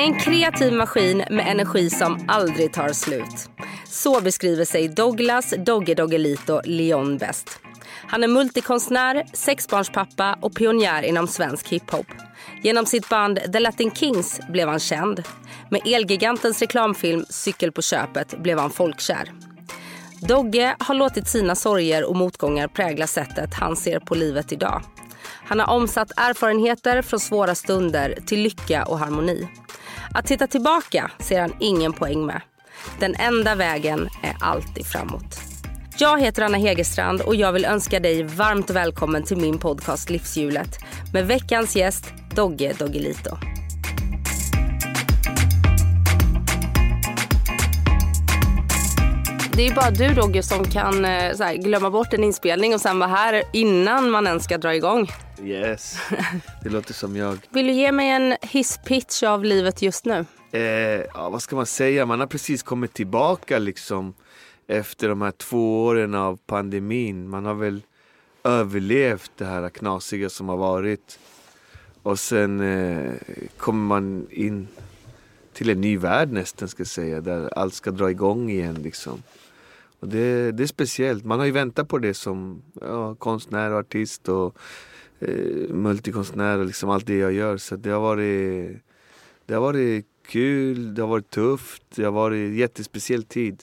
En kreativ maskin med energi som aldrig tar slut. Så beskriver sig Douglas Dogge Doggelito Leon bäst. Han är multikonstnär, sexbarnspappa och pionjär inom svensk hiphop. Genom sitt band The Latin Kings blev han känd. Med Elgigantens reklamfilm Cykel på köpet blev han folkkär. Dogge har låtit sina sorger och motgångar prägla sättet han ser på livet idag. Han har omsatt erfarenheter från svåra stunder till lycka och harmoni. Att titta tillbaka ser han ingen poäng med. Den enda vägen är alltid framåt. Jag heter Anna Hegerstrand och jag vill önska dig varmt välkommen till min podcast Livshjulet med veckans gäst Dogge Doggelito. Det är ju bara du Dogge som kan eh, här, glömma bort en inspelning och sen vara här innan man ens ska dra igång. Yes, det låter som jag. Vill du ge mig en hisspitch av livet just nu? Eh, ja, vad ska man säga, man har precis kommit tillbaka liksom efter de här två åren av pandemin. Man har väl överlevt det här knasiga som har varit. Och sen eh, kommer man in till en ny värld nästan ska jag säga, där allt ska dra igång igen liksom. Och det, det är speciellt, man har ju väntat på det som ja, konstnär och artist och eh, multikonstnär och liksom allt det jag gör. Så det har varit, det har varit kul, det har varit tufft, det har varit en jättespeciell tid.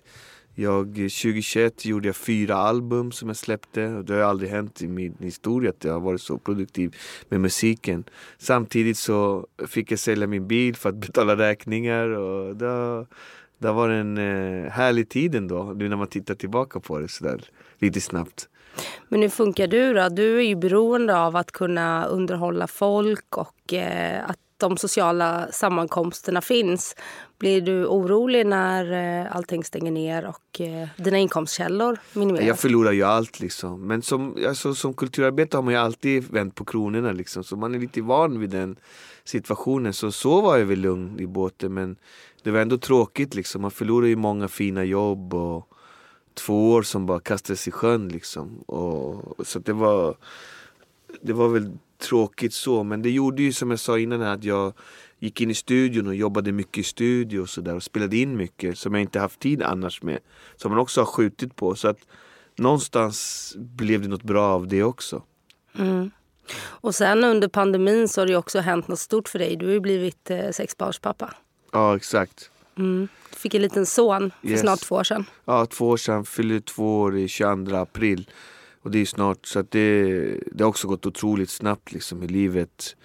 Jag, 2021 gjorde jag fyra album som jag släppte och det har aldrig hänt i min historia att jag har varit så produktiv med musiken. Samtidigt så fick jag sälja min bil för att betala räkningar och det har, det var varit en eh, härlig tid ändå nu när man tittar tillbaka på det sådär lite snabbt. Men hur funkar du då? Du är ju beroende av att kunna underhålla folk och eh, att de sociala sammankomsterna finns. Blir du orolig när eh, allting stänger ner och eh, dina inkomstkällor minimeras? Jag förlorar ju allt liksom. Men som, alltså, som kulturarbetare har man ju alltid vänt på kronorna liksom. Så man är lite van vid den situationen. Så så var jag väl lugn i båten. Men det var ändå tråkigt liksom. Man förlorar ju många fina jobb och två år som bara kastades i sjön liksom. Och, så det var, det var väl tråkigt så. Men det gjorde ju som jag sa innan att jag gick in i studion och jobbade mycket i studio och sådär och spelade in mycket som jag inte haft tid annars med. Som man också har skjutit på. Så att någonstans blev det något bra av det också. Mm. Och sen under pandemin så har det också hänt något stort för dig. Du har ju blivit eh, sexbarnspappa. Ja exakt. Mm. Fick en liten son för Yes. snart två år sedan. Ja, två år sedan. Fyllde två år i 22 april. Och det är snart. Så att det, det har också gått otroligt snabbt liksom hur livet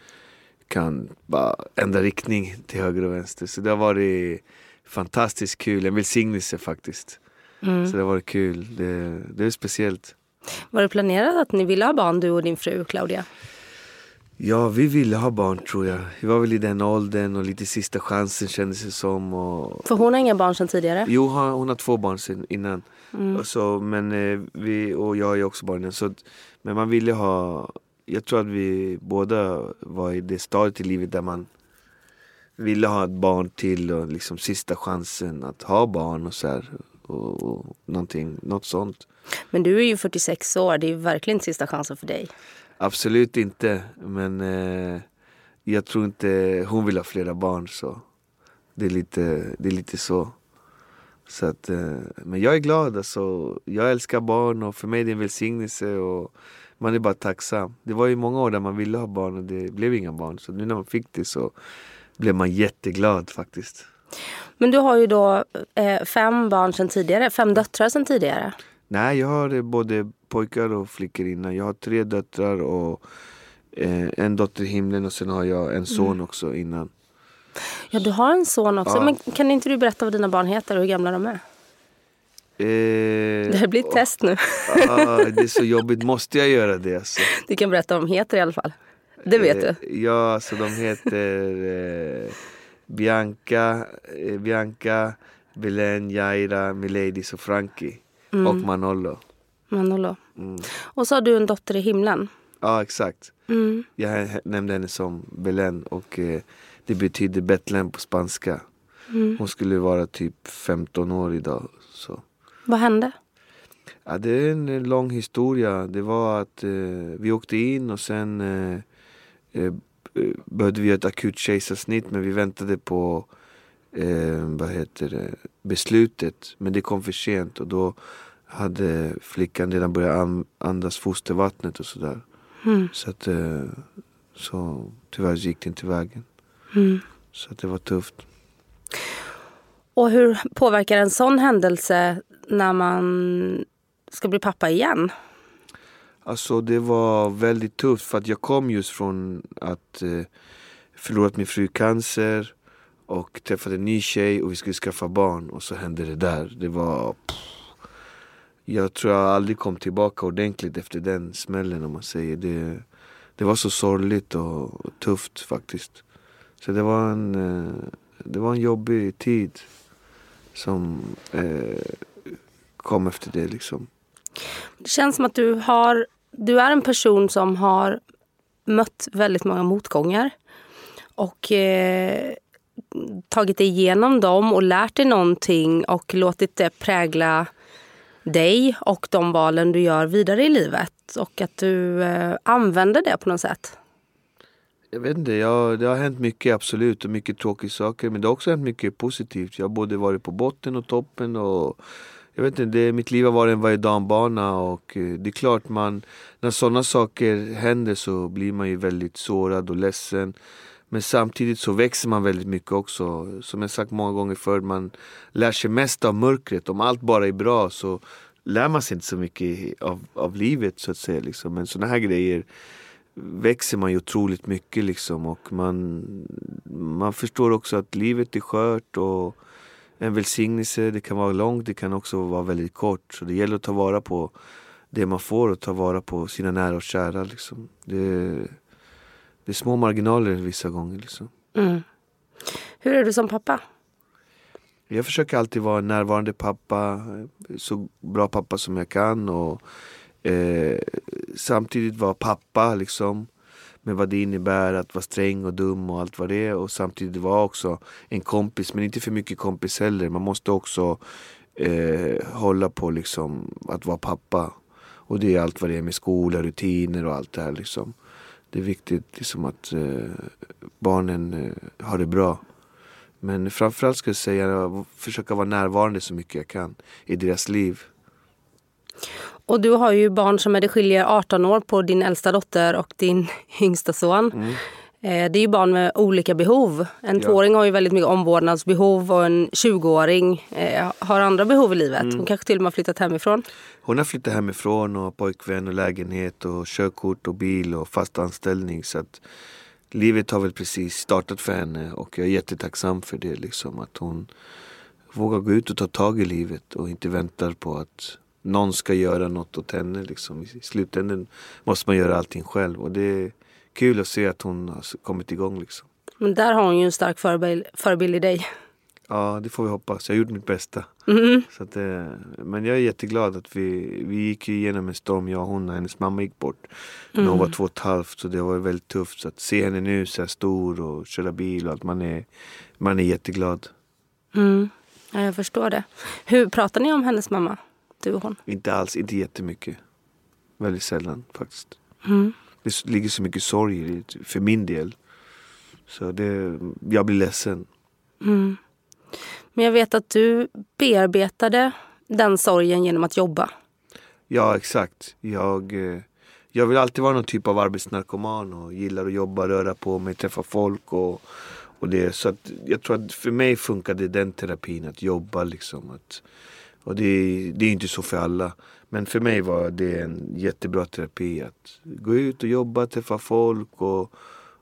kan bara ändra riktning till höger och vänster. Så det har varit fantastiskt kul. En välsignelse faktiskt. Mm. Så det har varit kul. Det, det är speciellt. Var det planerat att ni ville ha barn, du och din fru Claudia? Ja, vi ville ha barn tror jag. Vi var väl i den åldern och lite sista chansen kändes det som. Och... För hon har inga barn sedan tidigare. Jo, hon har två barn sen innan. Mm. Och, så, men, eh, vi, och jag ju också barn. Så, men man ville ha, jag tror att vi båda var i det stadiet i livet där man ville ha ett barn till och liksom sista chansen att ha barn och så här. Och, och något sånt. Men du är ju 46 år, det är ju verkligen sista chansen för dig. Absolut inte. Men eh, jag tror inte hon vill ha flera barn så. Det är lite, det är lite så. så att, eh, men jag är glad alltså. Jag älskar barn och för mig är det en välsignelse. Och man är bara tacksam. Det var ju många år där man ville ha barn och det blev inga barn. Så nu när man fick det så blev man jätteglad faktiskt. Men du har ju då eh, fem barn sedan tidigare, fem döttrar sedan tidigare. Nej, jag har eh, både pojkar och flickor innan. Jag har tre döttrar och eh, en dotter i himlen och sen har jag en son också innan. Ja, du har en son också. Ja. Men kan inte du berätta vad dina barn heter och hur gamla de är? Eh, Det här blir ett test nu. ah, det är så jobbigt, måste jag göra det alltså? Du kan berätta vad de heter i alla fall. Det vet du. Eh, ja, så de heter... Eh, Bianca, eh, Bianca, Belen, Jaira, Miladis och Frankie. Mm. Och Manolo. Manolo. Mm. Och så har du en dotter i himlen. Ja exakt. Mm. Jag nämnde henne som Belen och eh, det betyder Betlehem på spanska. Mm. Hon skulle vara typ 15 år idag. Så. Vad hände? Ja, det är en eh, lång historia. Det var att eh, vi åkte in och sen eh, eh, eh, behövde vi göra ett akut kejsarsnitt men vi väntade på eh, vad heter det, beslutet. Men det kom för sent och då hade flickan redan börjat an- andas fostervattnet och sådär. Mm. Så att eh, så tyvärr gick det inte vägen. Mm. Så att det var tufft. Och hur påverkar en sån händelse när man ska bli pappa igen? Alltså det var väldigt tufft för att jag kom just från att eh, förlorat min fru i cancer och träffade en ny tjej och vi skulle skaffa barn och så hände det där. Det var... Pff, jag tror jag aldrig kom tillbaka ordentligt efter den smällen om man säger. Det, det var så sorgligt och, och tufft faktiskt. Så det var en, eh, det var en jobbig tid som eh, kom efter det liksom. Det känns som att du har du är en person som har mött väldigt många motgångar och eh, tagit dig igenom dem och lärt dig någonting och låtit det prägla dig och de valen du gör vidare i livet och att du eh, använder det på något sätt. Jag vet inte, jag, det har hänt mycket absolut och mycket tråkiga saker men det har också hänt mycket positivt. Jag har både varit på botten och toppen och jag vet inte, det, mitt liv har varit en varje dag-bana och eh, det är klart man när sådana saker händer så blir man ju väldigt sårad och ledsen. Men samtidigt så växer man väldigt mycket också. Som jag sagt många gånger förr, man lär sig mest av mörkret. Om allt bara är bra så lär man sig inte så mycket av, av livet så att säga. Liksom. Men sådana här grejer växer man ju otroligt mycket liksom och man, man förstår också att livet är skört och en välsignelse, det kan vara långt, det kan också vara väldigt kort. Så det gäller att ta vara på det man får och ta vara på sina nära och kära. Liksom. Det, det är små marginaler vissa gånger. Liksom. Mm. Hur är du som pappa? Jag försöker alltid vara en närvarande pappa, så bra pappa som jag kan och eh, samtidigt vara pappa liksom. Med vad det innebär att vara sträng och dum och allt vad det är och samtidigt vara också en kompis men inte för mycket kompis heller. Man måste också eh, hålla på liksom att vara pappa. Och det är allt vad det är med skola, rutiner och allt det här liksom. Det är viktigt liksom att eh, barnen eh, har det bra. Men framförallt ska jag säga försöka vara närvarande så mycket jag kan i deras liv. Och du har ju barn som är det skiljer 18 år på din äldsta dotter och din yngsta son. Mm. Eh, Det är ju barn med olika behov. En Ja. tvååring har ju väldigt mycket omvårdnadsbehov och en 20-åring eh, har andra behov i livet. Mm. Hon kanske till och med har flyttat hemifrån. Hon har flyttat hemifrån och har pojkvän och lägenhet och körkort och bil och fast anställning. Så att livet har väl precis startat för henne och jag är jättetacksam för det. Liksom, att hon vågar gå ut och ta tag i livet och inte väntar på att någon ska göra något åt henne. Liksom. I slutändan måste man göra allting själv och det kul att se att hon har kommit igång. Liksom. Men där har hon ju en stark förebild, förebild i dig. Ja, det får vi hoppas. Jag gjort mitt bästa. Mm. Så att, eh, men jag är jätteglad att vi, vi gick igenom en storm, jag och hon, när hennes mamma gick bort. När hon var två och ett halvt, så det var väldigt tufft. Så att se henne nu så här stor och köra bil och allt, man är, man är jätteglad. Mm. Ja, jag förstår det. Hur pratar ni om hennes mamma? Du och hon? Inte alls, inte jättemycket. Väldigt sällan faktiskt. Mm. Det ligger så mycket sorg i det, för min del. Så det, jag blir ledsen. Mm. Men jag vet att du bearbetade den sorgen genom att jobba. Ja, exakt. Jag, eh, jag vill alltid vara någon typ av arbetsnarkoman och gillar att jobba, röra på mig, träffa folk och, och det. Så att jag tror att för mig funkade den terapin, att jobba liksom. Att, och det, det är inte så för alla. Men för mig var det en jättebra terapi att gå ut och jobba, träffa folk och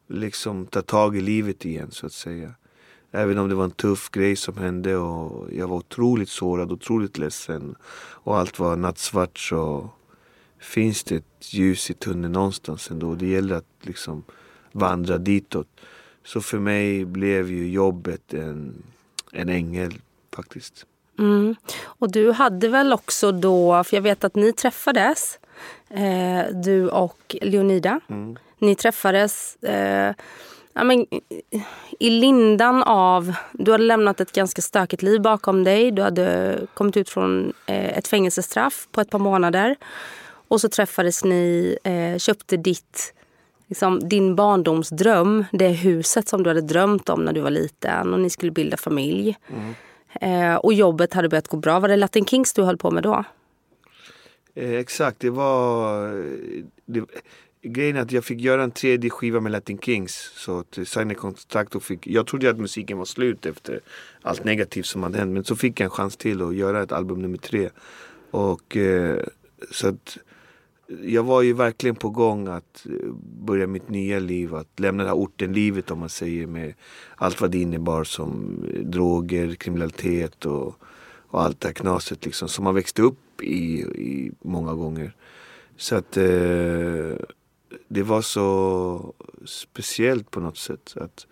liksom ta tag i livet igen så att säga. Även om det var en tuff grej som hände och jag var otroligt sårad, otroligt ledsen och allt var nattsvart så finns det ett ljus i tunneln någonstans ändå. Det gäller att liksom vandra ditåt. Så för mig blev ju jobbet en, en ängel faktiskt. Mm. Och du hade väl också då, för jag vet att ni träffades, eh, du och Leonida. Mm. Ni träffades eh, ja, men, i lindan av... Du hade lämnat ett ganska stökigt liv bakom dig. Du hade kommit ut från eh, ett fängelsestraff på ett par månader. Och så träffades ni, eh, köpte ditt, liksom, din barndomsdröm. Det huset som du hade drömt om när du var liten. Och ni skulle bilda familj. Eh, och jobbet hade börjat gå bra. Var det Latin Kings du höll på med då? Eh, exakt, det var... Eh, det, grejen är att jag fick göra en tredje skiva med Latin Kings. Så signade kontrakt och fick... Jag trodde att musiken var slut efter allt negativt som hade hänt. Men så fick jag en chans till att göra ett album nummer tre. Och eh, så att jag var ju verkligen på gång att eh, börja mitt nya liv. Att lämna det här ortenlivet om man säger med allt vad det innebar som eh, droger, kriminalitet och, och allt det här knaset liksom. Som man växte upp i, i många gånger. Så att eh, det var så speciellt på något sätt. Att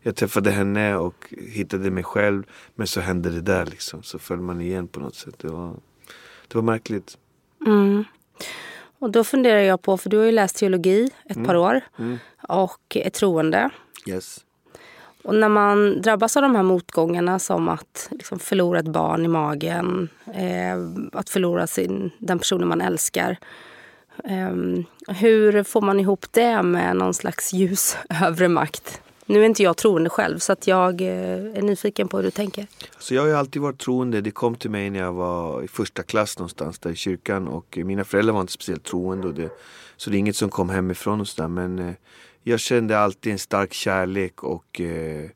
jag träffade henne och hittade mig själv. Men så hände det där liksom. Så föll man igen på något sätt. Det var, det var märkligt. Mm. Och då funderar jag på, för du har ju läst teologi ett par år och är troende. Yes. Och när man drabbas av de här motgångarna som att liksom förlora ett barn i magen, eh, att förlora sin, den personen man älskar. Eh, hur får man ihop det med någon slags ljus övre makt? Nu är inte jag troende själv så att jag eh, är nyfiken på hur du tänker. Så jag har ju alltid varit troende. Det kom till mig när jag var i första klass någonstans där i kyrkan. Och mina föräldrar var inte speciellt troende. Och det, så det är inget som kom hemifrån och sådär. Men eh, jag kände alltid en stark kärlek och eh,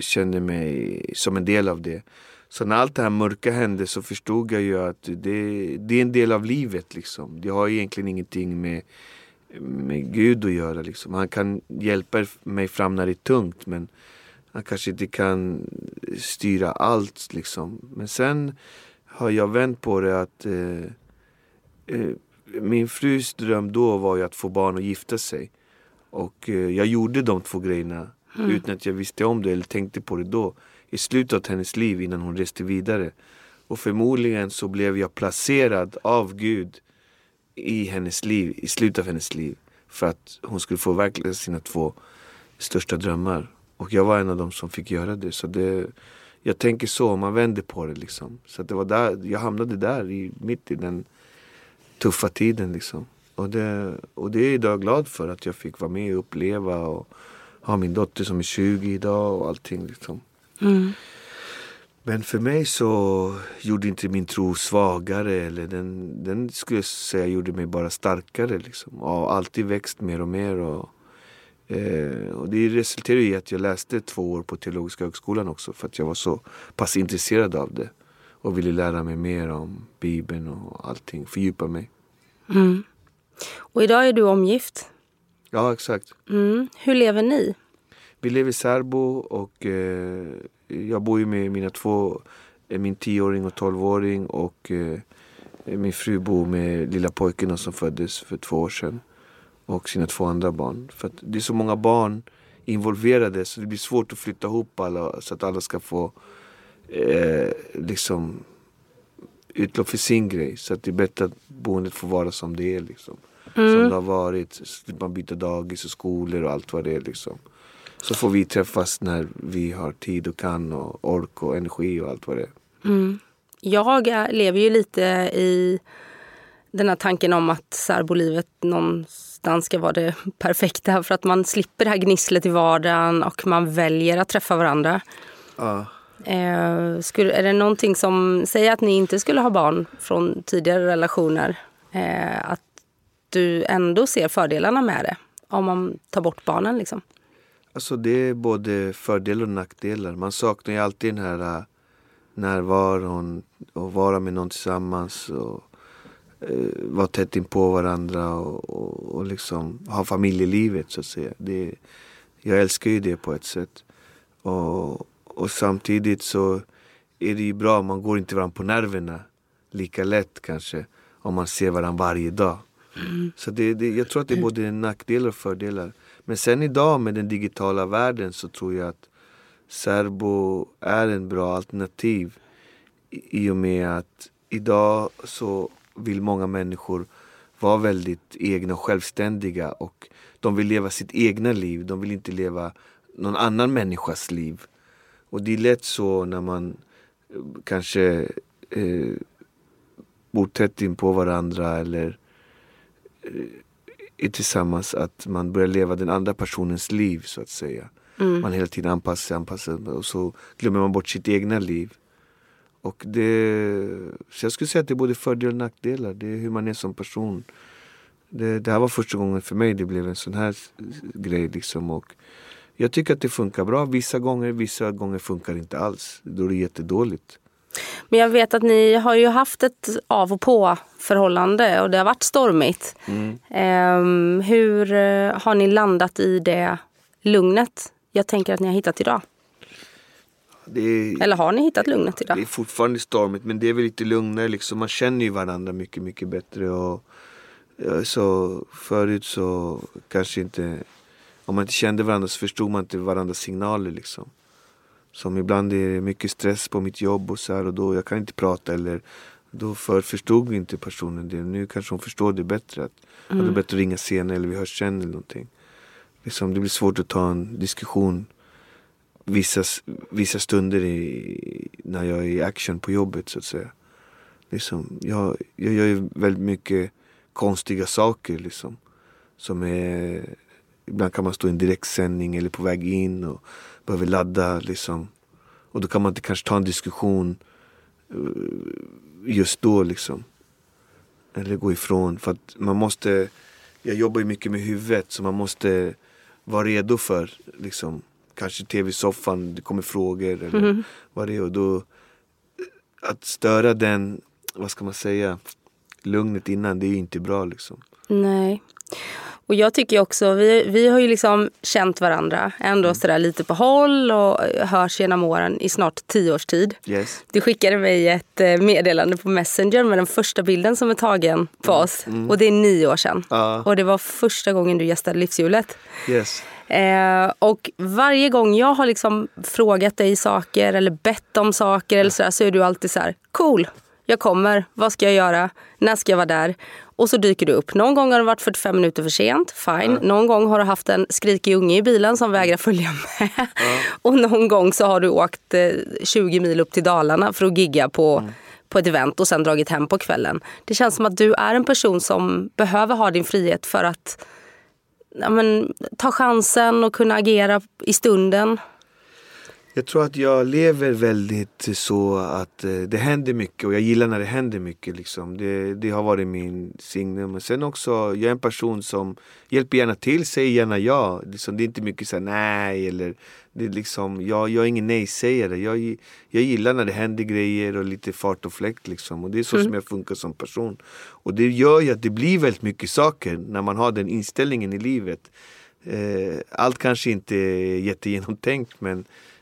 kände mig som en del av det. Så när allt det här mörka hände så förstod jag ju att det, det är en del av livet. Liksom. Det har egentligen ingenting med, med Gud att göra. Liksom. Han kan hjälpa mig fram när det är tungt men han kanske inte kan styra allt. Liksom. Men sen har jag vänt på det att eh, eh, min frus dröm då var ju att få barn och gifta sig. Och eh, jag gjorde de två grejerna utan att jag visste om det eller tänkte på det då. I slutet av hennes liv innan hon reste vidare. Och förmodligen så blev jag placerad av Gud i hennes liv, i slutet av hennes liv. För att hon skulle få sina två största drömmar. Och jag var en av dem som fick göra det. Så det, jag tänker så, man vänder på det liksom. Så att det var där, jag hamnade där, i, mitt i den tuffa tiden liksom. Och det, och det är jag idag glad för att jag fick vara med och uppleva och ha min dotter som är 20 idag och allting liksom. Mm. Men för mig så gjorde inte min tro svagare eller den, den skulle jag säga gjorde mig bara starkare liksom. Och har alltid växt mer och mer och Eh, och det resulterade i att jag läste två år på Teologiska högskolan också för att jag var så pass intresserad av det. Och ville lära mig mer om Bibeln och allting, fördjupa mig. Och idag är du omgift. Ja, exakt. Mm. Hur lever ni? Vi lever i särbo och eh, jag bor ju med mina två, eh, min tioåring och tolvåring och eh, min fru bor med lilla pojken som föddes för två år sedan. Och sina två andra barn. För det är så många barn involverade så det blir svårt att flytta ihop alla så att alla ska få eh, liksom utlopp för sin grej. Så att det är bättre att boendet får vara som det är. Liksom. Som det har varit. Så man byta dagis och skolor och allt vad det är. Liksom. Så får vi träffas när vi har tid och kan och ork och energi och allt vad det är. Jag är, lever ju lite i den här tanken om att särbolivet någonstans ska vara det perfekta för att man slipper det här gnisslet i vardagen och man väljer att träffa varandra. Ja. Eh, skulle, är det någonting som säger att ni inte skulle ha barn från tidigare relationer? Eh, att du ändå ser fördelarna med det om man tar bort barnen liksom? Alltså det är både fördelar och nackdelar. Man saknar ju alltid den här äh, närvaron och vara med någon tillsammans. Och, eh, vara tätt in på varandra och, och, och liksom ha familjelivet så att säga. Det, jag älskar ju det på ett sätt. Och, och samtidigt så är det ju bra, man går inte varandra på nerverna lika lätt kanske om man ser varandra varje dag. Så det, det, jag tror att det är både nackdelar och fördelar. Men sen idag med den digitala världen så tror jag att Serbo är en bra alternativ. I och med att idag så vill många människor vara väldigt egna och självständiga och de vill leva sitt egna liv. De vill inte leva någon annan människas liv. Och det är lätt så när man eh, kanske eh, bor tätt in på varandra eller eh, tillsammans att man börjar leva den andra personens liv så att säga. Man hela tiden anpassar sig, anpassar sig och så glömmer man bort sitt egna liv. Och det, så jag skulle säga att det är både fördelar och nackdelar. Det är hur man är som person. Det, det här var första gången för mig det blev en sån här grej liksom. Och jag tycker att det funkar bra vissa gånger, vissa gånger funkar det inte alls. Då är det jättedåligt. Men jag vet att ni har ju haft ett av och på förhållande och det har varit stormigt. Ehm, hur eh, har ni landat i det lugnet? Jag tänker att ni har hittat idag. Det är, Eller har ni hittat lugnet Det idag? är fortfarande stormigt men det är väl lite lugnare liksom. Man känner ju varandra mycket, mycket bättre. Och, ja, så förut så kanske inte, om man inte kände varandra så förstod man inte varandras signaler liksom. Som ibland är det mycket stress på mitt jobb och så här och då jag kan inte prata eller då för förstod inte personen det. Nu kanske hon förstår det bättre. Att, att det är bättre att ringa senare eller vi hörs sen eller någonting. Liksom, det blir svårt att ta en diskussion vissa, vissa stunder i, när jag är i action på jobbet så att säga. Liksom, jag, jag gör ju väldigt mycket konstiga saker liksom. Som är, ibland kan man stå i en direktsändning eller på väg in och behöver ladda liksom. Och då kan man inte kanske ta en diskussion eh, just då liksom. Eller gå ifrån. För man måste, jag jobbar ju mycket med huvudet så man måste vara redo för liksom, kanske tv-soffan, det kommer frågor eller vad det är. Och då, att störa den, vad ska man säga, lugnet innan, det är ju inte bra liksom. Nej. Och jag tycker också, vi, vi har ju liksom känt varandra ändå sådär lite på håll och hörs genom åren i snart tio års tid. Yes. Du skickade mig ett eh, meddelande på Messenger med den första bilden som är tagen på oss. Och det är nio år sedan. Ja. Och det var första gången du gästade Livshjulet. Yes. Eh, och varje gång jag har liksom frågat dig saker eller bett om saker eller sådär, så är du alltid så här: cool, jag kommer, vad ska jag göra, när ska jag vara där? Och så dyker du upp. Någon gång har du varit 45 minuter för sent, fine. Någon gång har du haft en skrikig unge i bilen som vägrar följa med. Och någon gång så har du åkt eh, 20 mil upp till Dalarna för att gigga på, på ett event och sen dragit hem på kvällen. Det känns som att du är en person som behöver ha din frihet för att ja, men, ta chansen och kunna agera i stunden. Jag tror att jag lever väldigt så att eh, det händer mycket och jag gillar när det händer mycket. Liksom. Det, det har varit min signum. Men sen också, jag är en person som hjälper gärna till, säger gärna ja. Liksom, det är inte mycket så här, nej eller det är liksom, jag, jag är ingen nej-sägare. Jag, jag gillar när det händer grejer och lite fart och fläkt liksom. Och det är så som jag funkar som person. Och det gör ju att det blir väldigt mycket saker när man har den inställningen i livet. Eh, allt kanske inte är jättegenomtänkt men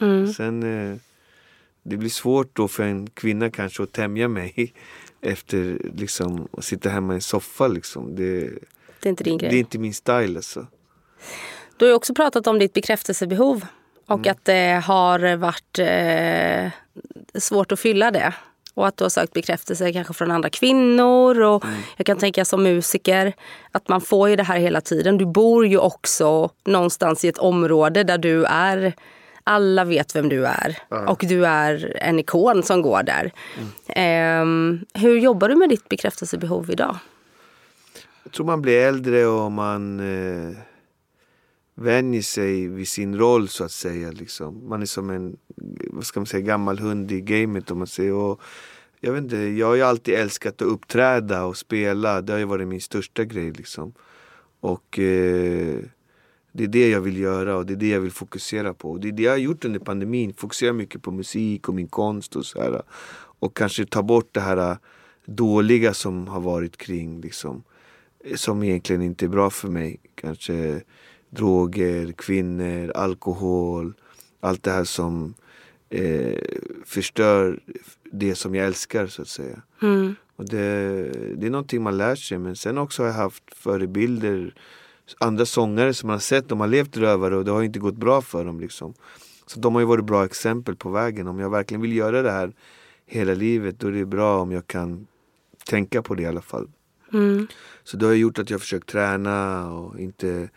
Liksom. Sen eh, det blir svårt då för en kvinna kanske att tämja mig efter liksom att sitta hemma i en soffa liksom. Det, Det är inte din det är grej. inte min style alltså. Du har ju också pratat om ditt bekräftelsebehov och att det har varit eh, svårt att fylla det. Och att du har sökt bekräftelse kanske från andra kvinnor. Och Jag kan tänka som musiker att man får ju det här hela tiden. Du bor ju också någonstans i ett område där du är Alla vet vem du är. Och du är en ikon som går där. Ehm, hur jobbar du med ditt bekräftelsebehov idag? Jag tror man blir äldre och man eh, vänjer sig vid sin roll så att säga. Liksom. Man är som en vad ska man säga, gammal hund i gamet om man säger. Och jag, vet inte, jag har ju alltid älskat att uppträda och spela. Det har ju varit min största grej. Liksom. Och eh, det är det jag vill göra och det är det jag vill fokusera på. Och det är det jag har gjort under pandemin. Fokusera mycket på musik och min konst och så här. Och kanske ta bort det här dåliga som har varit kring liksom. Som egentligen inte är bra för mig. Kanske droger, kvinnor, alkohol. Allt det här som eh, förstör det som jag älskar så att säga. Och det, det är någonting man lär sig. Men sen också har jag haft förebilder. Andra sångare som man har sett, de har levt rövare och det har inte gått bra för dem. Liksom. Så de har ju varit bra exempel på vägen. Om jag verkligen vill göra det här hela livet då är det bra om jag kan tänka på det i alla fall. Så det har gjort att jag försökt träna och inte,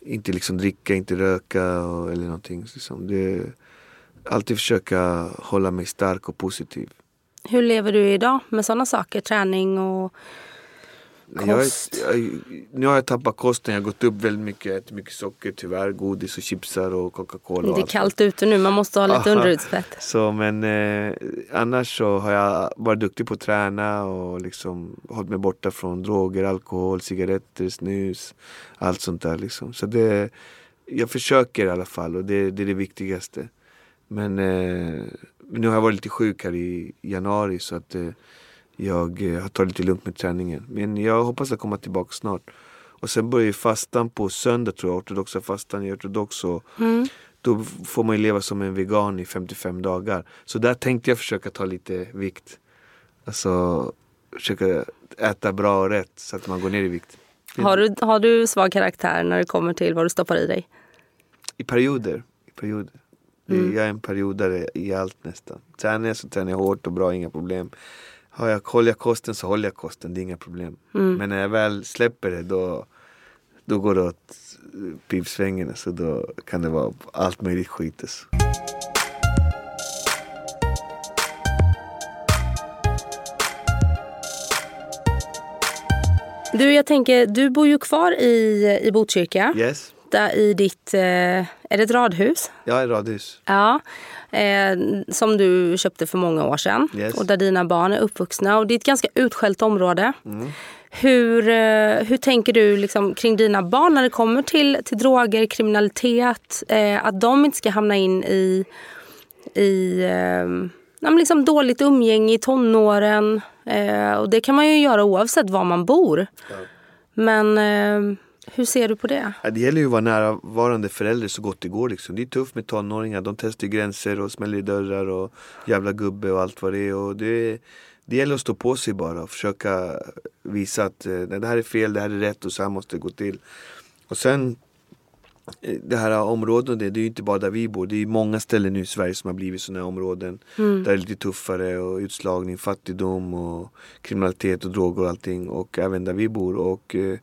inte liksom dricka, inte röka och, eller någonting. Liksom. Det, alltid försöka hålla mig stark och positiv. Hur lever du idag med sådana saker? Träning och kost? är- jag, nu har jag tappat kosten, jag har gått upp väldigt mycket, ätit mycket socker tyvärr, godis och chipsar och Coca-Cola. det är allt kallt ute nu, man måste ha lite. Så men eh, annars så har jag varit duktig på att träna och liksom hållit mig borta från droger, alkohol, cigaretter, snus. Allt sånt där liksom. Så det, jag försöker i alla fall och det, det är det viktigaste. Men eh, nu har jag varit lite sjuk här i januari så att eh, jag eh, har tagit lite lugnt med träningen. Men jag hoppas att komma tillbaka snart. Och sen börjar ju fastan på söndag tror jag, ortodoxa fastan. Är ortodox så då får man ju leva som en vegan i 55 dagar. Så där tänkte jag försöka ta lite vikt. Alltså försöka äta bra och rätt så att man går ner i vikt. Har du, har du svag karaktär när det kommer till vad du stoppar i dig? I perioder. I perioder. Det- Jag är en periodare i allt nästan. Tränar jag så tränar jag hårt och bra, inga problem. Har jag, håller jag kosten så håller jag kosten, det är inga problem. Men när jag väl släpper det då, då går det åt pipsvängen. Så då kan det vara allt möjligt skit. Alltså. Du, jag tänker, du bor ju kvar i, i Botkyrka. Yes, Där i ditt, eh, är det ett radhus? jag är radhus. Ja, eh, som du köpte för många år sedan. Yes. Och där dina barn är uppvuxna. Och det är ett ganska utskällt område. Mm. Hur, eh, hur tänker du liksom kring dina barn när det kommer till, till droger, kriminalitet? Eh, att de inte ska hamna in i, i eh, ja, liksom dåligt umgänge i tonåren. Eh, och det kan man ju göra oavsett var man bor. Men eh, hur ser du på det? Det gäller ju att vara närvarande förälder så gott det går. Liksom. Det är tufft med tonåringar. De testar gränser och smäller i dörrar och jävla gubbe och allt vad det är. Och det, det gäller att stå på sig bara och försöka visa att eh, det här är fel, det här är rätt och så här måste det gå till. Och sen eh, det här området, det, det är ju inte bara där vi bor. Det är många ställen nu i Sverige som har blivit sådana här områden. Där det är lite tuffare och utslagning, fattigdom och kriminalitet och droger och allting. Och även där vi bor. Och eh,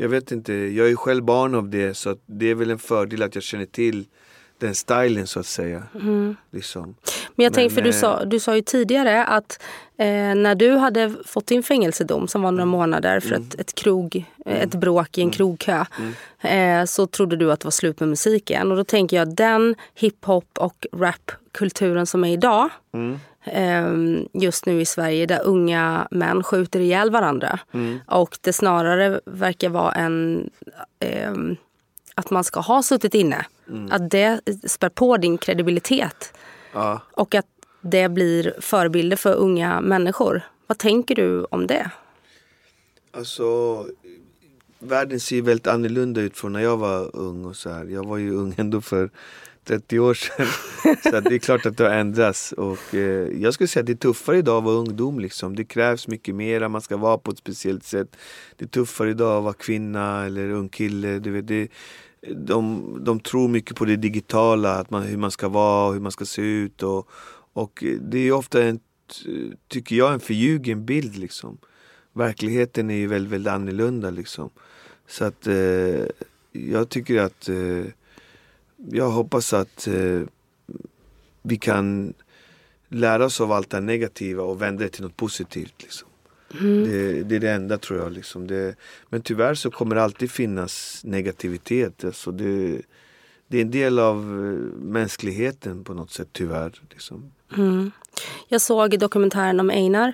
jag vet inte, jag är själv barn av det så att det är väl en fördel att jag känner till den stilen så att säga. Liksom. Men jag tänker, för du eh, sa, du sa ju tidigare att eh, när du hade fått din fängelsedom som var några månader för ett, ett, krog, eh, ett bråk i en krogkö eh, så trodde du att det var slut med musiken. Och då tänker jag den hiphop och rapkulturen som är idag eh, just nu i Sverige där unga män skjuter ihjäl varandra. Och det snarare verkar vara en ehm, att man ska ha suttit inne. Att det spär på din kredibilitet. Ja. Och att det blir förebilder för unga människor. Vad tänker du om det? Alltså, världen ser väldigt annorlunda ut från när jag var ung och så här. Jag var ju ung ändå för 30 år sedan. så det är klart att det har ändrats. Och, eh, jag skulle säga att det är tuffare idag att vara ungdom. Liksom. Det krävs mycket mer, man ska vara på ett speciellt sätt. Det är tuffare idag att vara kvinna eller ung kille. Du vet, det, de, de tror mycket på det digitala, att man, hur man ska vara och hur man ska se ut. Och, och det är ofta en, tycker jag, en förljugen bild. Liksom verkligheten är ju väldigt, väldigt annorlunda liksom. Så att eh, jag tycker att eh, jag hoppas att eh, vi kan lära oss av allt det negativa och vända det till något positivt. Liksom. Det, det är det enda tror jag. Liksom. Det, men tyvärr så kommer det alltid finnas negativitet. Alltså det, det är en del av eh, mänskligheten på något sätt tyvärr. Liksom. Jag såg dokumentären om Einar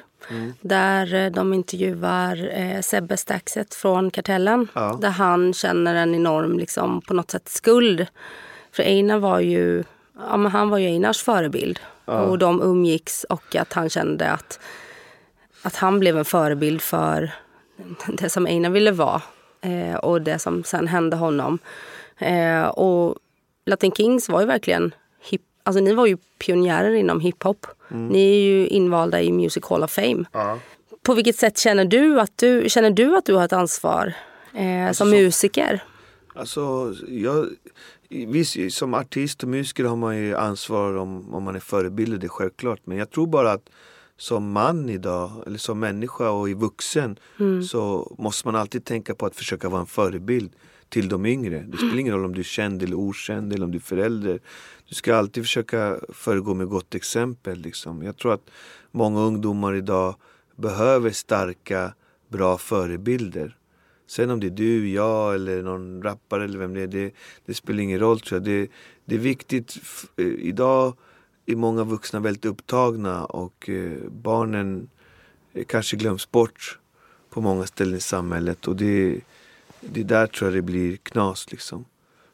där eh, de intervjuar eh, Sebbe Staxet från Kartellen. Ja. Där han känner en enorm liksom, på något sätt skuld. För Einar var ju, ja, men han var ju Einars förebild. Och de umgicks och att han kände att, att han blev en förebild för det som Einar ville vara. Eh, och det som sen hände honom. Eh, och Latin Kings var ju verkligen hip, alltså ni var ju pionjärer inom hiphop. Ni är ju invalda i Music Hall of Fame. På vilket sätt känner du att du, känner du, att du har ett ansvar eh, som musiker? Alltså, jag, visst, som artist och musiker har man ju ansvar om, om man är förebild, det är självklart. Men jag tror bara att som man idag, eller som människa och i vuxen så måste man alltid tänka på att försöka vara en förebild till de yngre. Det spelar ingen roll om du är känd eller okänd eller om du är förälder. Du ska alltid försöka föregå med gott exempel. Liksom. Jag tror att många ungdomar idag behöver starka, bra förebilder. Sen om det är du, jag eller någon rappare eller vem det är, det, det spelar ingen roll tror jag. Det, det är viktigt. eh, Idag är många vuxna väldigt upptagna och eh, barnen eh, kanske glöms bort på många ställen i samhället. Och det, det är där tror jag det blir knas liksom.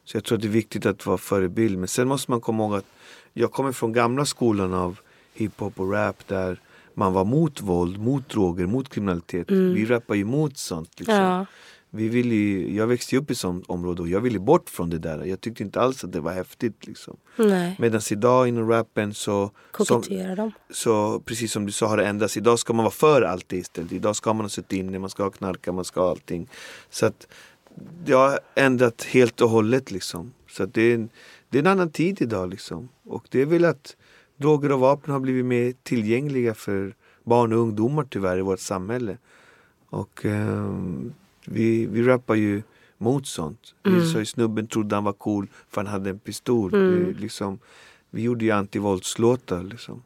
Så jag tror att det är viktigt att vara förebild. Men sen måste man komma ihåg att jag kommer från gamla skolan av hiphop och rap där man var mot våld, mot droger, mot kriminalitet. Vi rappar ju mot sånt. Liksom. Ja. Vi vill ju, jag växte upp i sånt område och jag ville bort från det där. Jag tyckte inte alls att det var häftigt. Liksom. Medan idag inom rappen så, Koketterar de? så precis som du sa har det ändrats. Idag ska man vara för allt det istället. Idag ska man ha suttit inne, man ska ha knarka, man ska ha allting. Så att det har ändrat helt och hållet liksom. Så att det, är en, det är en annan tid idag liksom. Och det är väl att droger och vapen har blivit mer tillgängliga för barn och ungdomar tyvärr i vårt samhälle. Och ehm, vi, vi rappar ju mot sånt. Vi sa ju snubben trodde han var cool för han hade en pistol. Det, liksom, vi gjorde ju antivåldslåtar liksom.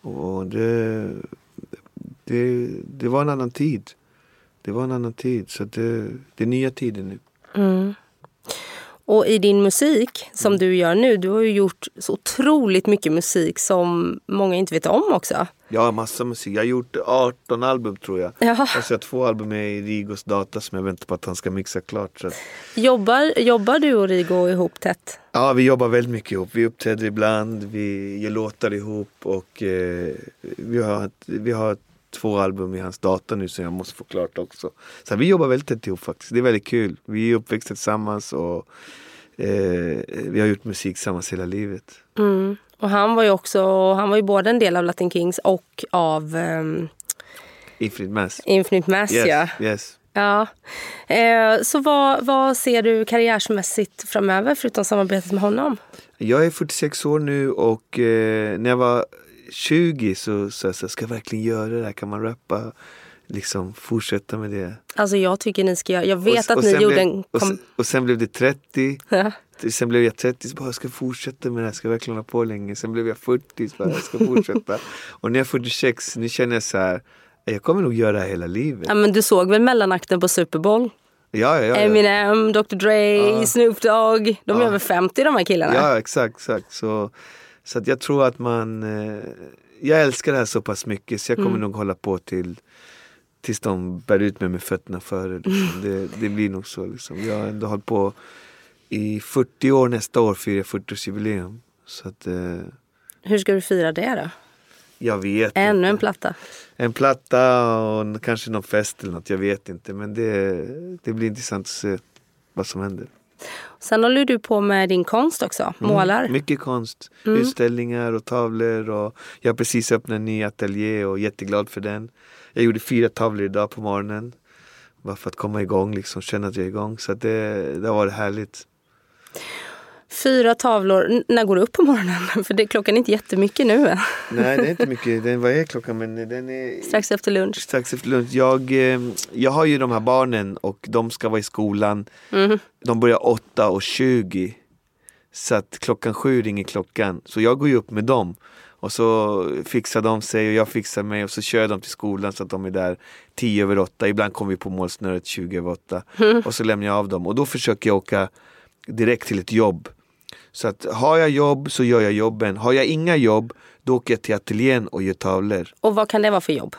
Och det, det, det var en annan tid. Det var en annan tid. Så det, det är nya tider nu. Och i din musik som du gör nu, du har ju gjort så otroligt mycket musik som många inte vet om också. Har massa musik. Jag har gjort 18 album tror jag. Ja. Alltså jag har två album med i Rigos data som jag väntar på att han ska mixa klart. Så Jobbar, jobbar du och Rigo ihop tätt? ja, vi jobbar väldigt mycket ihop. Vi uppträder ibland, vi gör låtar ihop och eh, vi, har, ett- vi har två album i hans data nu som jag måste få klart också. Så vi jobbar väldigt tätt ihop faktiskt. Det är väldigt kul. Vi är uppväxta tillsammans och eh, vi har gjort musik tillsammans hela livet. Mm. Och han var ju också, han var ju både en del av Latin Kings och av um, Infinite Mass. Infinite Mass. Yes, Ja. yes. Ja. Eh, så vad, vad ser du karriärsmässigt framöver förutom samarbetet med honom? Jag är 46 år nu och eh, när jag var 20 så sa jag så här, ska jag verkligen göra det här? Kan man rappa? Liksom fortsätta med det. Alltså jag tycker ni ska göra, jag vet och, att och ni gjorde blev, en... och, sen, och sen blev det 30. Ja. Sen blev jag 30, så bara, jag ska fortsätta med det här, ska jag verkligen hålla på länge. Sen blev jag 40, så bara, jag ska fortsätta. och när jag är 46, nu känner jag så här, jag kommer nog göra det här hela livet. ja, men du såg väl mellanakten på Super Bowl? Ja, ja, ja. ja. Eminem, Dr Dre, Snoop Dogg. De är över 50 de här killarna. Ja, exakt, exakt. Så, så att jag tror att man... Eh, jag älskar det här så pass mycket så jag kommer nog hålla på till tills de bär ut mig med fötterna före. Liksom. Det, det blir nog så. Liksom. Jag har ändå hållit på i 40 år nästa år, firar jag 40-årsjubileum. Så att eh, Hur ska du fira det då? jag vet Ännu inte. en platta. En platta och kanske någon fest eller något, jag vet inte. Men det, det blir intressant att se vad som händer. Sen håller du på med din konst också. Målar. Mm, mycket konst, utställningar och tavlor. Och jag har precis öppnat en ny ateljé och är jätteglad för den. Jag gjorde fyra tavlor idag på morgonen. Bara för att komma igång, liksom, känna att jag är igång. Så det, det har varit härligt. Fyra tavlor. När går du upp på morgonen? För det, klockan är inte jättemycket nu. Nej, det är inte mycket. Den, vad är klockan? Men den är Strax efter lunch. strax efter lunch. Jag, eh, jag har ju de här barnen och de ska vara i skolan. De börjar 8 och 20. Så att klockan sju ringer klockan. Så jag går ju upp med dem. Och så fixar de sig och jag fixar mig och så kör jag dem till skolan så att de är där tio över åtta. Ibland kommer vi på målsnöret 20 över åtta. Och så lämnar jag av dem. Och då försöker jag åka direkt till ett jobb. Så att har jag jobb så gör jag jobben. Har jag inga jobb då åker jag till ateljén och gör tavlor. Och vad kan det vara för jobb?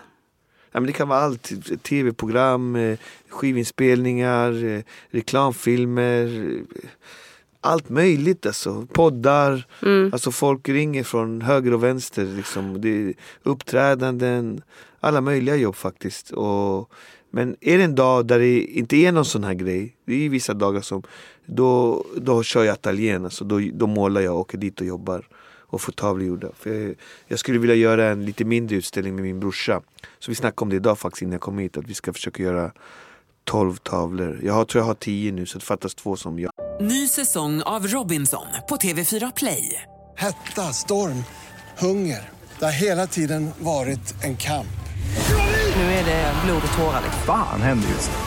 Ja, men det kan vara allt. Tv-program, eh, skivinspelningar, eh, reklamfilmer. eh, Allt möjligt alltså. Poddar. Alltså folk ringer från höger och vänster. Liksom. Det uppträdanden. Alla möjliga jobb faktiskt. Och, men är det en dag där det inte är någon sån här grej. Det är vissa dagar som då, då kör jag ateljén. Alltså, då, då målar jag och åker dit och jobbar och får tavlor gjorda. För jag, jag skulle vilja göra en lite mindre utställning med min brorsa. Så vi snackade om det idag faktiskt innan jag kom hit. Att vi ska försöka göra 12 tavlor. Jag har, tror jag har 10 nu så det fattas två som jag. Ny säsong av Robinson på TV4 Play. Hetta, storm, hunger. Det har hela tiden varit en kamp. Nu är det blod och tårar. liksom. Fan händer just nu.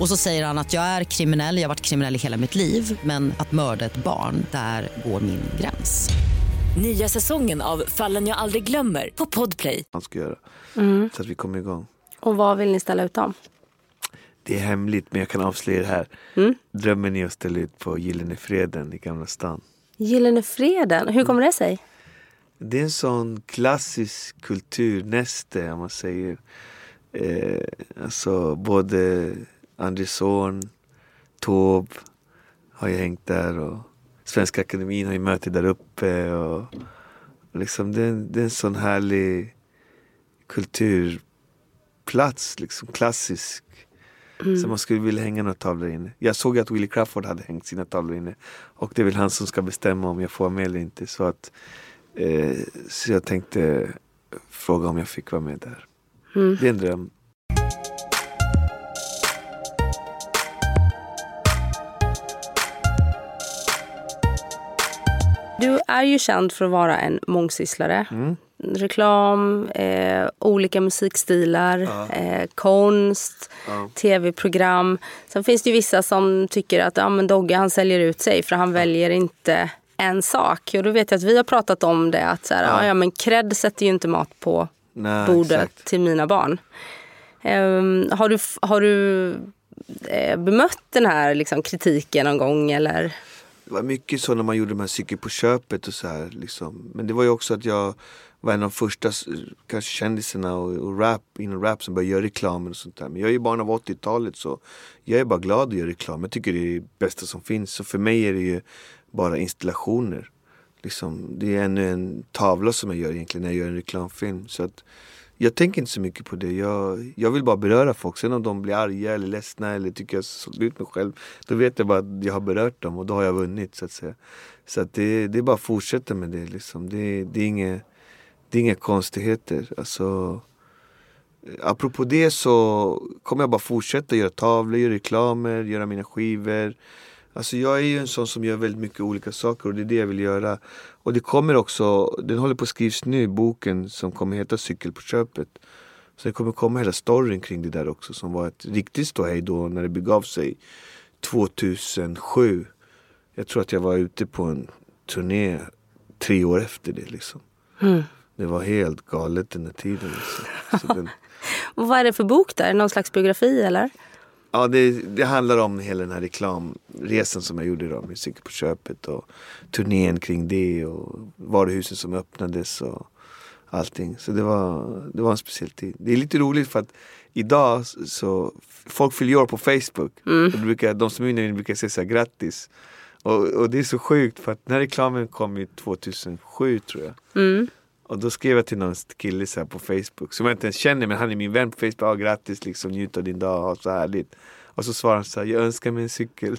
Och så säger han att jag är kriminell, jag har varit kriminell i hela mitt liv men att mörda ett barn, där går min gräns. Nya säsongen av Fallen jag aldrig glömmer på Podplay. han ska göra. Så att vi kommer igång. Och vad vill ni ställa ut dem? Det är hemligt men jag kan avslöja det här. Drömmen är att ställa ut på Gyllene Freden i Gamla stan. Gyllene Freden, hur kommer det sig? Det är en sån klassisk kulturnäste om man säger. Eh, alltså både Andersson, Taube har ju hängt där och Svenska Akademin har ju möte där uppe. Och, liksom det, är en- det är en sån härlig kulturplats, liksom klassisk. Så man skulle vilja hänga några tavlor inne. Jag såg att Willie Crawford hade hängt sina tavlor inne. Och det är väl han som ska bestämma om jag får vara med eller inte. Så, att, eh, så jag tänkte fråga om jag fick vara med där. Det är en dröm. Du är ju känd för att vara en mångsysslare. Reklam, eh, olika musikstilar, eh, konst, tv-program. Sen finns det ju vissa som tycker att ja, men Dogge han säljer ut sig för han väljer inte en sak. Och då vet jag att vi har pratat om det att så här, ja. Ja, men cred sätter ju inte mat på Nej, bordet exakt. till mina barn. Ehm, har du, har du eh, bemött den här liksom, kritiken någon gång? Eller? Det var mycket så när man gjorde de här cykel på köpet och så här. Liksom. Men det var ju också att jag var en av de första kanske kändisarna och, och rap, inom rap som började göra reklam och sånt där. Men jag är ju barn av 80-talet så jag är bara glad att göra reklam. Jag tycker det är det bästa som finns. Så för mig är det ju bara installationer. Liksom, det är ännu en tavla som jag gör egentligen när jag gör en reklamfilm. Så att jag tänker inte så mycket på det. Jag, jag vill bara beröra folk. Sen om de blir arga eller ledsna eller tycker jag sålt ut mig själv. Då vet jag bara att jag har berört dem och då har jag vunnit så att säga. Så att det, det är bara att fortsätta med det liksom. Det, det, är, inga, det är inga konstigheter. Alltså, eh, apropå det så kommer jag bara fortsätta göra tavlor, göra reklamer, göra mina skivor. Alltså jag är ju en sån som gör väldigt mycket olika saker och det är det jag vill göra. Och det kommer också, den håller på att skrivs nu, boken som kommer heta Cykel på köpet. Så det kommer komma hela storyn kring det där också som var ett riktigt ståhej då när det begav sig 2007. Jag tror att jag var ute på en turné tre år efter det liksom. Det var helt galet den här tiden. Liksom. Den, Och vad är det för bok där? Någon slags biografi eller? Ja, det, det handlar om hela den här reklamresan som jag gjorde då med Cykel på köpet och turnén kring det och varuhusen som öppnades och allting. Så det var, det var en speciell tid. Det är lite roligt för att idag så folk fyller år på Facebook. Och då brukar, de som är inne brukar säga så här, grattis. Och, och det är så sjukt för att den här reklamen kom ju 2007 tror jag. Och då skrev jag till någon kille så på Facebook som jag inte ens känner men han är min vän på Facebook. Ja, grattis liksom, njut av din dag, ha så härligt. Och så svarar han så här, jag önskar mig en cykel.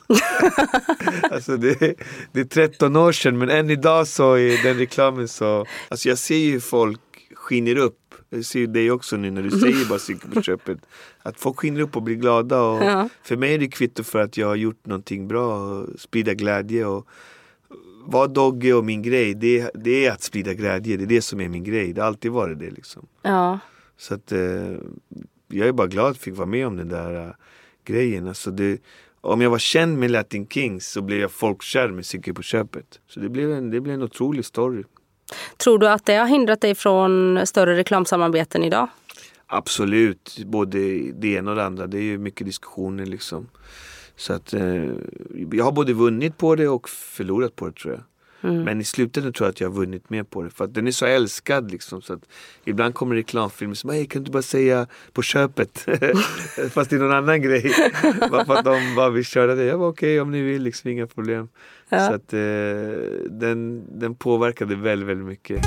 alltså det, det är 13 år sedan men än idag så i den reklamen så, alltså jag ser ju folk skiner upp. Jag ser ju dig också nu när du säger bara cykel på köpet. Att folk skiner upp och blir glada. Och Ja. För mig är det kvitto för att jag har gjort någonting bra och sprida glädje. Och vara Dogge och min grej, det, det är att sprida glädje. Det är det som är min grej. Det har alltid varit det liksom. Ja. Så att eh, jag är bara glad att jag fick vara med om den där eh, grejen. Alltså det, om jag var känd med Latin Kings så blev jag folkkär med Cykel på köpet. Så det blev en, det blev en otrolig story. Tror du att det har hindrat dig från större reklamsamarbeten idag? Absolut, både det ena och det andra. Det är ju mycket diskussioner liksom. Så att eh, jag har både vunnit på det och förlorat på det tror jag. Mm. Men i slutändan tror jag att jag har vunnit mer på det. För att den är så älskad liksom. Så att ibland kommer reklamfilmer som hey, kan du bara säga på köpet? Fast det är någon annan grej. Bara för att de bara vill köra det. Jag var okej om ni vill, liksom, inga problem. Ja. Så att eh, den, den påverkade väldigt, väldigt mycket.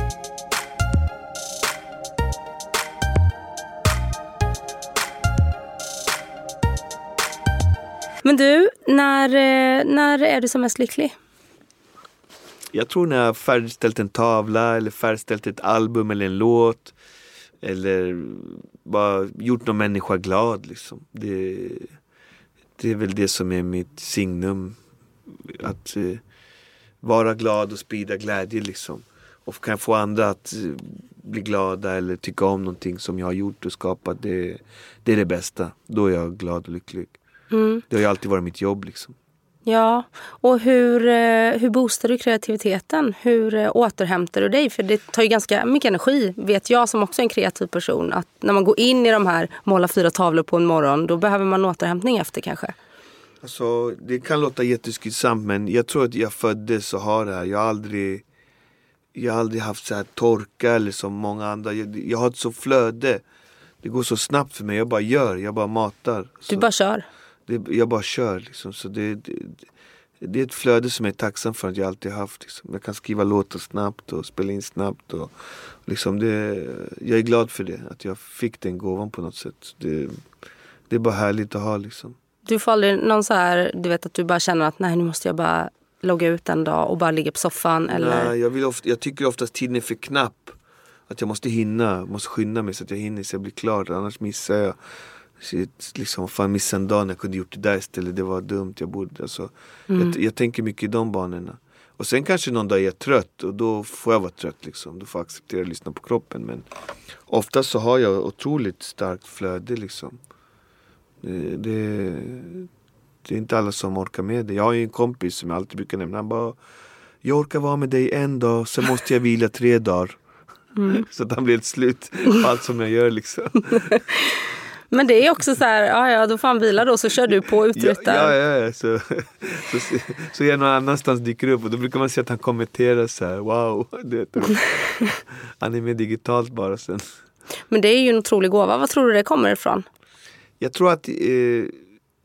Men du, när, eh, när är du som mest lycklig? Jag tror när jag har färdigställt en tavla eller färdigställt ett album eller en låt. Eller bara gjort någon människa glad liksom. Det, det är väl det som är mitt signum. Att eh, vara glad och sprida glädje liksom. Och kan jag få andra att eh, bli glada eller tycka om någonting som jag har gjort och skapat. Det, det är det bästa. Då är jag glad och lycklig. Mm. Det har ju alltid varit mitt jobb liksom. Ja, och hur, eh, hur boostar du kreativiteten? Hur eh, återhämtar du dig? För det tar ju ganska mycket energi, vet jag som också är en kreativ person. Att när man går in i de här måla fyra tavlor på en morgon, då behöver man återhämtning efter kanske. Alltså, det kan låta jätteskrytsamt men jag tror att jag föddes och har det här. Jag har aldrig, jag har aldrig haft så här torka eller som många andra. Jag, jag har ett så flöde. Det går så snabbt för mig. Jag bara gör, jag bara matar. Du bara kör. Det, jag bara kör liksom. Så det, det, det är ett flöde som jag är tacksam för att jag alltid haft. Liksom. Jag kan skriva låtar snabbt och spela in snabbt. Och, liksom det, jag är glad för det, att jag fick den gåvan på något sätt. Det, det är bara härligt att ha liksom. Du får aldrig någon så här, du vet att du bara känner att nej nu måste jag bara logga ut en dag och bara ligga på soffan eller? Nej, jag, vill ofta, jag tycker oftast tiden är för knapp. Att jag måste hinna, måste skynda mig så att jag hinner så jag blir klar. Annars missar jag. Shit, liksom, fan missa en dag när jag kunde gjort det där istället. Det var dumt, jag borde. Alltså, Mm. jag, jag tänker mycket i de banorna. Och sen kanske någon dag är jag trött och då får jag vara trött. Liksom. Då får jag acceptera att lyssna på kroppen. Men oftast så har jag otroligt starkt flöde. Liksom. Det, det, det är inte alla som orkar med det. Jag har en kompis som jag alltid brukar nämna. Han bara Jag orkar vara med dig en dag, sen måste jag vila tre dagar. Mm. Så att han blir helt slut på allt som jag gör liksom. Men det är också så här, ja ja då får han vila då så kör du på och Ja, ja, ja, så, så, så, så är någon annanstans dyker upp och då brukar man se att han kommenterar så här, wow. Du vet, han är med digitalt bara sen. Men det är ju en otrolig gåva. Vad tror du det kommer ifrån? Jag tror att eh,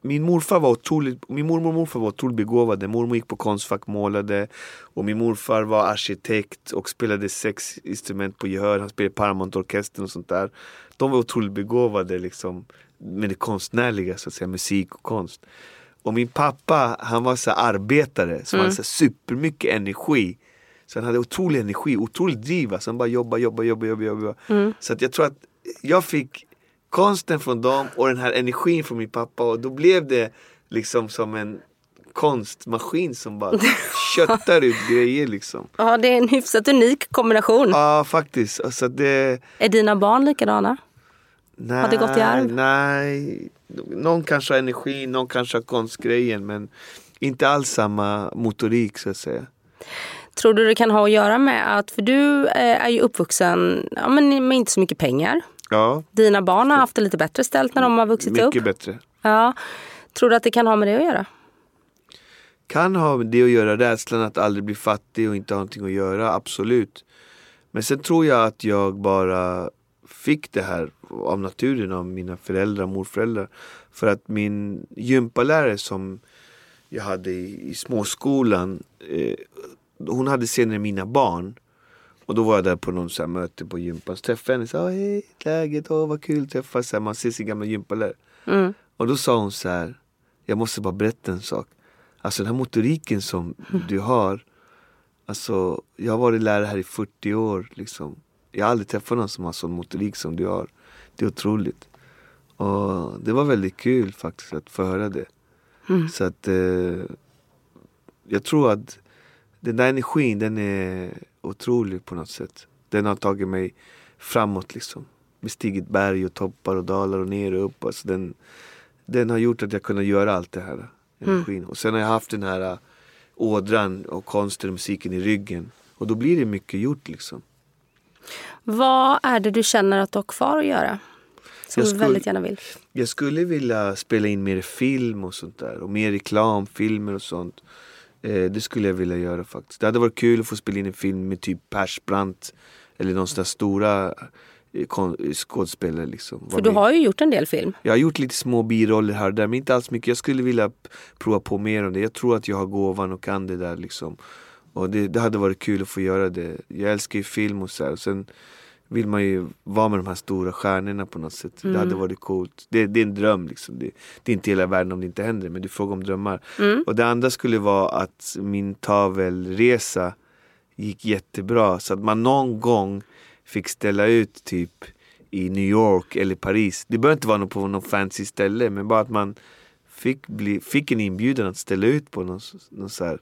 min morfar var otroligt, min mormor och morfar var otroligt begåvade. Mormor gick på Konstfack, målade och min morfar var arkitekt och spelade sex instrument på gehör. Han spelade Paramount-orkestern och sånt där. De var otroligt begåvade liksom med det konstnärliga, så att säga, musik och konst. Och min pappa, han var så arbetare Mm. hade så här supermycket energi. Så han hade otrolig energi, otroligt driv. Alltså han bara jobba, jobba, jobba, jobba, jobba. Mm. Så att jag tror att jag fick konsten från dem och den här energin från min pappa och då blev det liksom som en konstmaskin som bara köttar ut grejer liksom. Ja, det är en hyfsat unik kombination. Ja faktiskt. Alltså det, Är dina barn likadana? Nej, Har det gått i arv? Nej, någon kanske har energi, någon kanske har konstgrejen men inte alls samma motorik så att säga. Tror du det kan ha att göra med att, för du eh, är ju uppvuxen ja, men med inte så mycket pengar. Ja, Dina barn har haft det lite bättre ställt när de har vuxit upp. mycket bättre. Ja. Tror du att det kan ha med det att göra? Kan ha med det att göra, rädslan att aldrig bli fattig och inte ha någonting att göra, absolut. Men sen tror jag att jag bara fick det här av naturen av mina föräldrar, morföräldrar. För att min gympalärare som jag hade i, i småskolan, eh, hon hade senare mina barn. Och då var jag där på någon så möte på gympan. Så träffade jag henne och sa hej, läget, åh vad kul att träffas. Så här, Man ser sin gamla gympalärare. Mm. Och då sa hon så här, jag måste bara berätta en sak. Alltså den här motoriken som du har. Alltså jag har varit lärare här i 40 år liksom. Jag har aldrig träffat någon som har sån motorik som du har. Det är otroligt. Och det var väldigt kul faktiskt att få höra det. Mm. Så att eh, jag tror att den där energin den är otrolig på något sätt. Den har tagit mig framåt liksom. Bestigit berg och toppar och dalar och ner och upp. Alltså den, den har gjort att jag kunnat göra allt det här. Energin. Och sen har jag haft den här äh, ådran och konsten och musiken i ryggen. Och då blir det mycket gjort liksom. Vad är det du känner att du har kvar att göra? Som du skulle- väldigt gärna vill. Jag skulle vilja spela in mer film och sånt där. Och mer reklamfilmer och sånt. Eh, det skulle jag vilja göra faktiskt. Det hade varit kul att få spela in en film med typ Persbrandt. Eller någon sån där stora eh, skådespelare liksom. För du har ju gjort en del film. Jag har gjort lite små biroller här och där men inte alls mycket. Jag skulle vilja prova på mer om det. Jag tror att jag har gåvan och kan det där liksom. Och det, det hade varit kul att få göra det. Jag älskar ju film och så här. Och sen vill man ju vara med de här stora stjärnorna på något sätt. Mm. Det hade varit coolt. Det, det är en dröm liksom. Det, det är inte hela världen om det inte händer. Men du frågar om drömmar. Mm. Och det andra skulle vara att min tavelresa gick jättebra. Så att man någon gång fick ställa ut typ i New York eller Paris. Det behöver inte vara på någon fancy ställe men bara att man fick, bli, fick en inbjudan att ställa ut på någon, någon så här,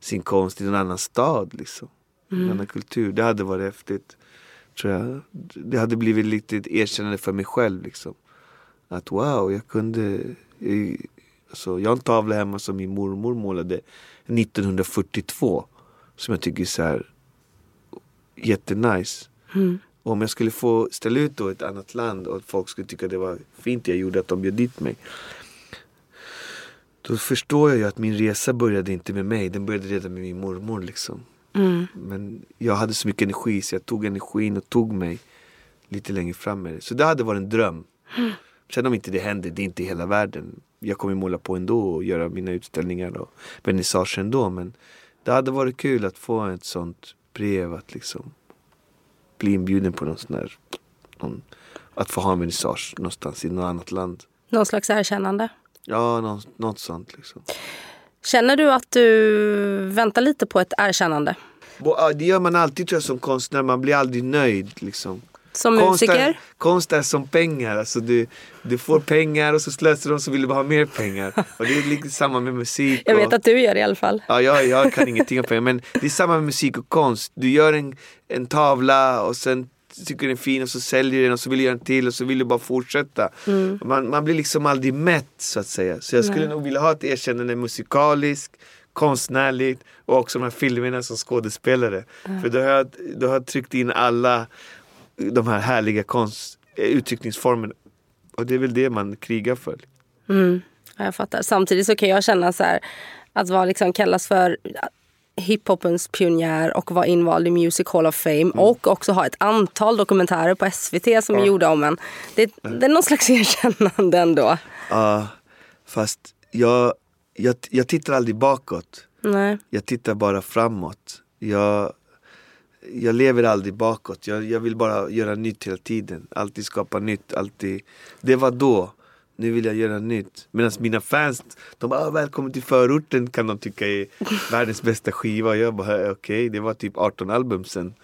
sin konst i någon annan stad. Liksom. En Mm. annan kultur. Det hade varit häftigt. Tror jag. Det hade blivit lite ett erkännande för mig själv. Liksom. Att wow, jag kunde... Jag, alltså, jag har en tavla hemma som min mormor målade 1942. Som jag tycker är så här jättenice. Mm. Om jag skulle få ställa ut då i ett annat land och folk skulle tycka det var fint jag gjorde att de bjöd dit mig. Då förstår jag ju att min resa började inte med mig, den började redan med min mormor liksom. Mm. Men jag hade så mycket energi så jag tog energin och tog mig lite längre fram med det. Så det hade varit en dröm. Sen om inte det händer, det är inte hela världen. Jag kommer måla på ändå och göra mina utställningar och vernissager ändå. Men det hade varit kul att få ett sånt brev att liksom bli inbjuden på någon sån här, någon, att få ha en vernissage någonstans i något annat land. Någon slags erkännande. Ja, något, något sånt liksom. Känner du att du väntar lite på ett erkännande? Det gör man alltid tror jag som konstnär, man blir aldrig nöjd liksom. Som Konst är- musiker? Konst är som pengar. Alltså du, du får pengar och så slösar de så vill du bara ha mer pengar. Och det är lite samma med musik. Jag och, vet att du gör det i alla fall. Ja, jag, jag kan ingenting om pengar men det är samma med musik och konst. Du gör en, en tavla och sen tycker den är fin och så säljer den och så vill du göra en till och så vill du bara fortsätta. Mm. Man, man blir liksom aldrig mätt så att säga. Så jag skulle Nej. nog vilja ha ett erkännande musikaliskt, konstnärligt och också de här filmerna som skådespelare. Ja. För då har, jag, då har jag tryckt in alla de här härliga konst, eh, uttryckningsformerna. Och det är väl det man krigar för. Mm. Ja, jag fattar. Samtidigt så kan jag känna så här, att vara liksom kallas för hiphopens pionjär och vara invald i Music Hall of Fame och också ha ett antal dokumentärer på SVT som är Ja. gjorda om en. Det, det är någon slags erkännande ändå. Ja, fast jag, jag, jag tittar aldrig bakåt. Nej. Jag tittar bara framåt. Jag, jag lever aldrig bakåt. Jag, jag vill bara göra nytt hela tiden. Alltid skapa nytt. Alltid. Det var då. Nu vill jag göra nytt. Medan mina fans, de bara ah, välkommen till förorten kan de tycka är världens bästa skiva. Jag bara okej, det var typ 18 album sen.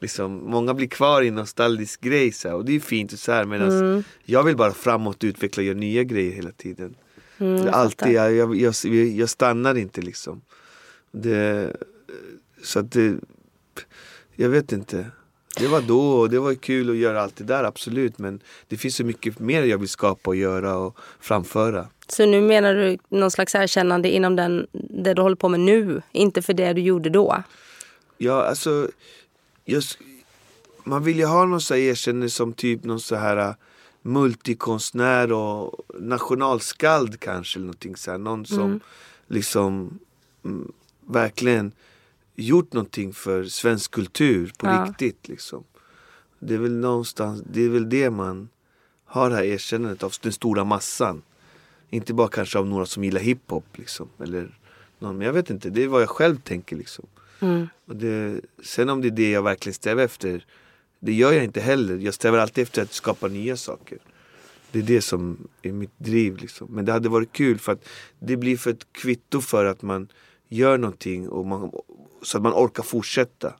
Liksom, många blir kvar i en nostalgisk grej så här, och det är fint och så här medan Mm. jag vill bara framåt utveckla och göra nya grejer hela tiden. Mm, jag alltid, jag, jag, jag, jag stannar inte liksom. Det, så att det, jag vet inte. Det var då och det var kul att göra allt det där absolut men det finns så mycket mer jag vill skapa och göra och framföra. Så nu menar du någon slags erkännande inom den, det du håller på med nu, inte för det du gjorde då? Ja, alltså, just, man vill ju ha någon så erkännande som typ någon så här äh, multikonstnär och nationalskald kanske. Eller någonting så här. Någon som Mm. liksom mm, verkligen gjort någonting för svensk kultur på Ja. riktigt. Liksom. Det är väl någonstans, det är väl det man har det här erkännandet av den stora massan. Inte bara kanske av några som gillar hiphop liksom. Eller någon, men jag vet inte, det är vad jag själv tänker liksom. Mm. Och det, sen om det är det jag verkligen strävar efter, det gör jag inte heller. Jag strävar alltid efter att skapa nya saker. Det är det som är mitt driv. Liksom. Men det hade varit kul för att det blir för ett kvitto för att man gör någonting och man, så att man orkar fortsätta.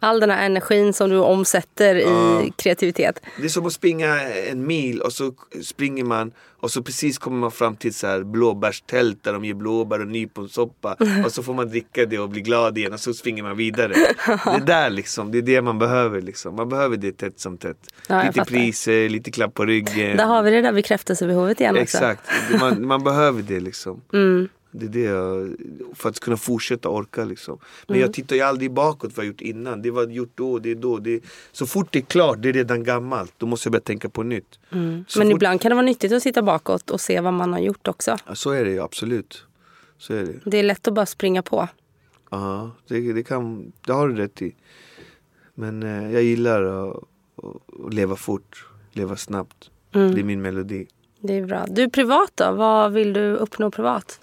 All den här energin som du omsätter Ja. i kreativitet. Det är som att springa en mil och så springer man och så precis kommer man fram till så här blåbärstält där de ger blåbär och nyponsoppa och så får man dricka det och bli glad igen och så springer man vidare. Det är där liksom, det är det man behöver liksom. Man behöver det tätt som tätt. Ja, lite priser, lite klapp på ryggen. Där har vi det där bekräftelsebehovet igen också. Exakt, man, man behöver det liksom. Mm. Det är det jag, för att kunna fortsätta orka liksom. Men Mm. jag tittar ju aldrig bakåt vad jag gjort innan. Det var gjort då, det är då. Det är, så fort det är klart, det är redan gammalt. Då måste jag börja tänka på nytt. Mm. Men fort- ibland kan det vara nyttigt att sitta bakåt och se vad man har gjort också. Ja, så är det absolut. Så är det. Det är lätt att bara springa på. Ja, det, det, kan, det har du rätt i. Men eh, jag gillar att, att, att leva fort, leva snabbt. Mm. Det är min melodi. Det är bra. Du privat då? Vad vill du uppnå privat?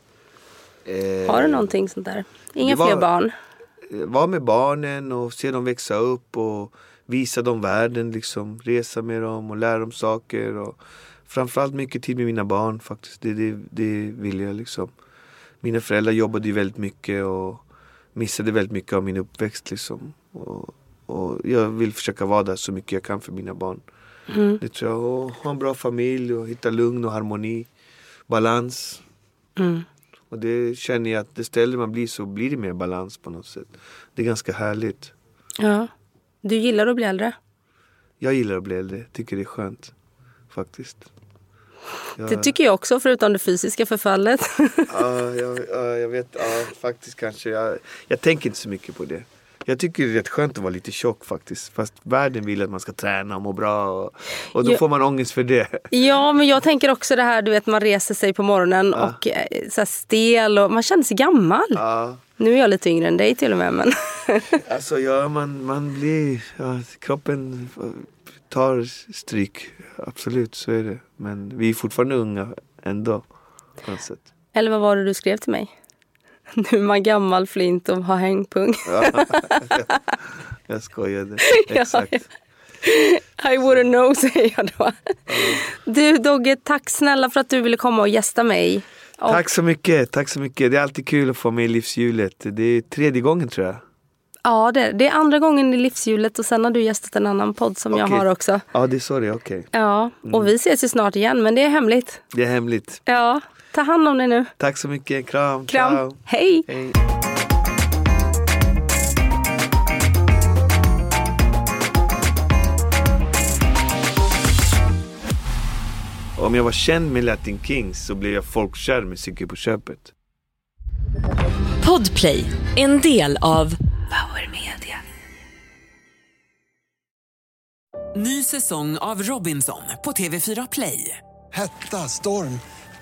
Eh, Har du någonting sånt där? Inga var- fler barn? vara med barnen och se dem växa upp och visa dem världen, liksom, resa med dem och lära dem saker. Och framförallt mycket tid med mina barn faktiskt. Det, det, det vill jag liksom. Mina föräldrar jobbade ju väldigt mycket och missade väldigt mycket av min uppväxt. Liksom. Och, och jag vill försöka vara där så mycket jag kan för mina barn. Mm. Det tror jag. Och ha en bra familj och hitta lugn och harmoni. Balans. Mm. Och det känner jag att desto äldre man blir så blir det mer balans på något sätt. Det är ganska härligt. Ja. Du gillar att bli äldre? Jag gillar att bli äldre, tycker det är skönt. Faktiskt. Jag, Det tycker jag också, förutom det fysiska förfallet. ja, jag, ja, jag vet, ja, faktiskt kanske. Jag, jag tänker inte så mycket på det. Jag tycker det är rätt skönt att vara lite tjock faktiskt. Fast världen vill att man ska träna och må bra. Och, och då Ja. får man ångest för det. ja, men jag tänker också det här, du vet man reser sig på morgonen Ja. och eh, så stel och man känner sig gammal. Ja, Nu är jag lite yngre än dig till och med. Men alltså ja, man, man blir... Ja, kroppen tar stryk. Absolut, så är det. Men vi är fortfarande unga ändå. På något sätt. Eller vad var det du skrev till mig? Nu är man gammal flint och har hängpung. Ja. jag skojade. Ja, Exakt. I wouldn't know säger jag då. Du Dogge, tack snälla för att du ville komma och gästa mig. Och, Tack så mycket, tack så mycket. Det är alltid kul att få med i livshjulet. Det är tredje gången tror jag. Ja, det, det är andra gången i livshjulet och sen har du gästat en annan podd som jag Okej. har också. Ja, det är så det är, okej. Ja, och vi ses ju snart igen men det är hemligt. Det är hemligt. Ja, ta hand om dig nu. Tack så mycket, kram. Kram. Ciao. Hej. Hej. Om jag var känd med Latin Kings så blev jag folkkär med Sigge på köpet. Podplay, en del av Power Media. Ny säsong av Robinson på TV4 Play. Hetta, storm,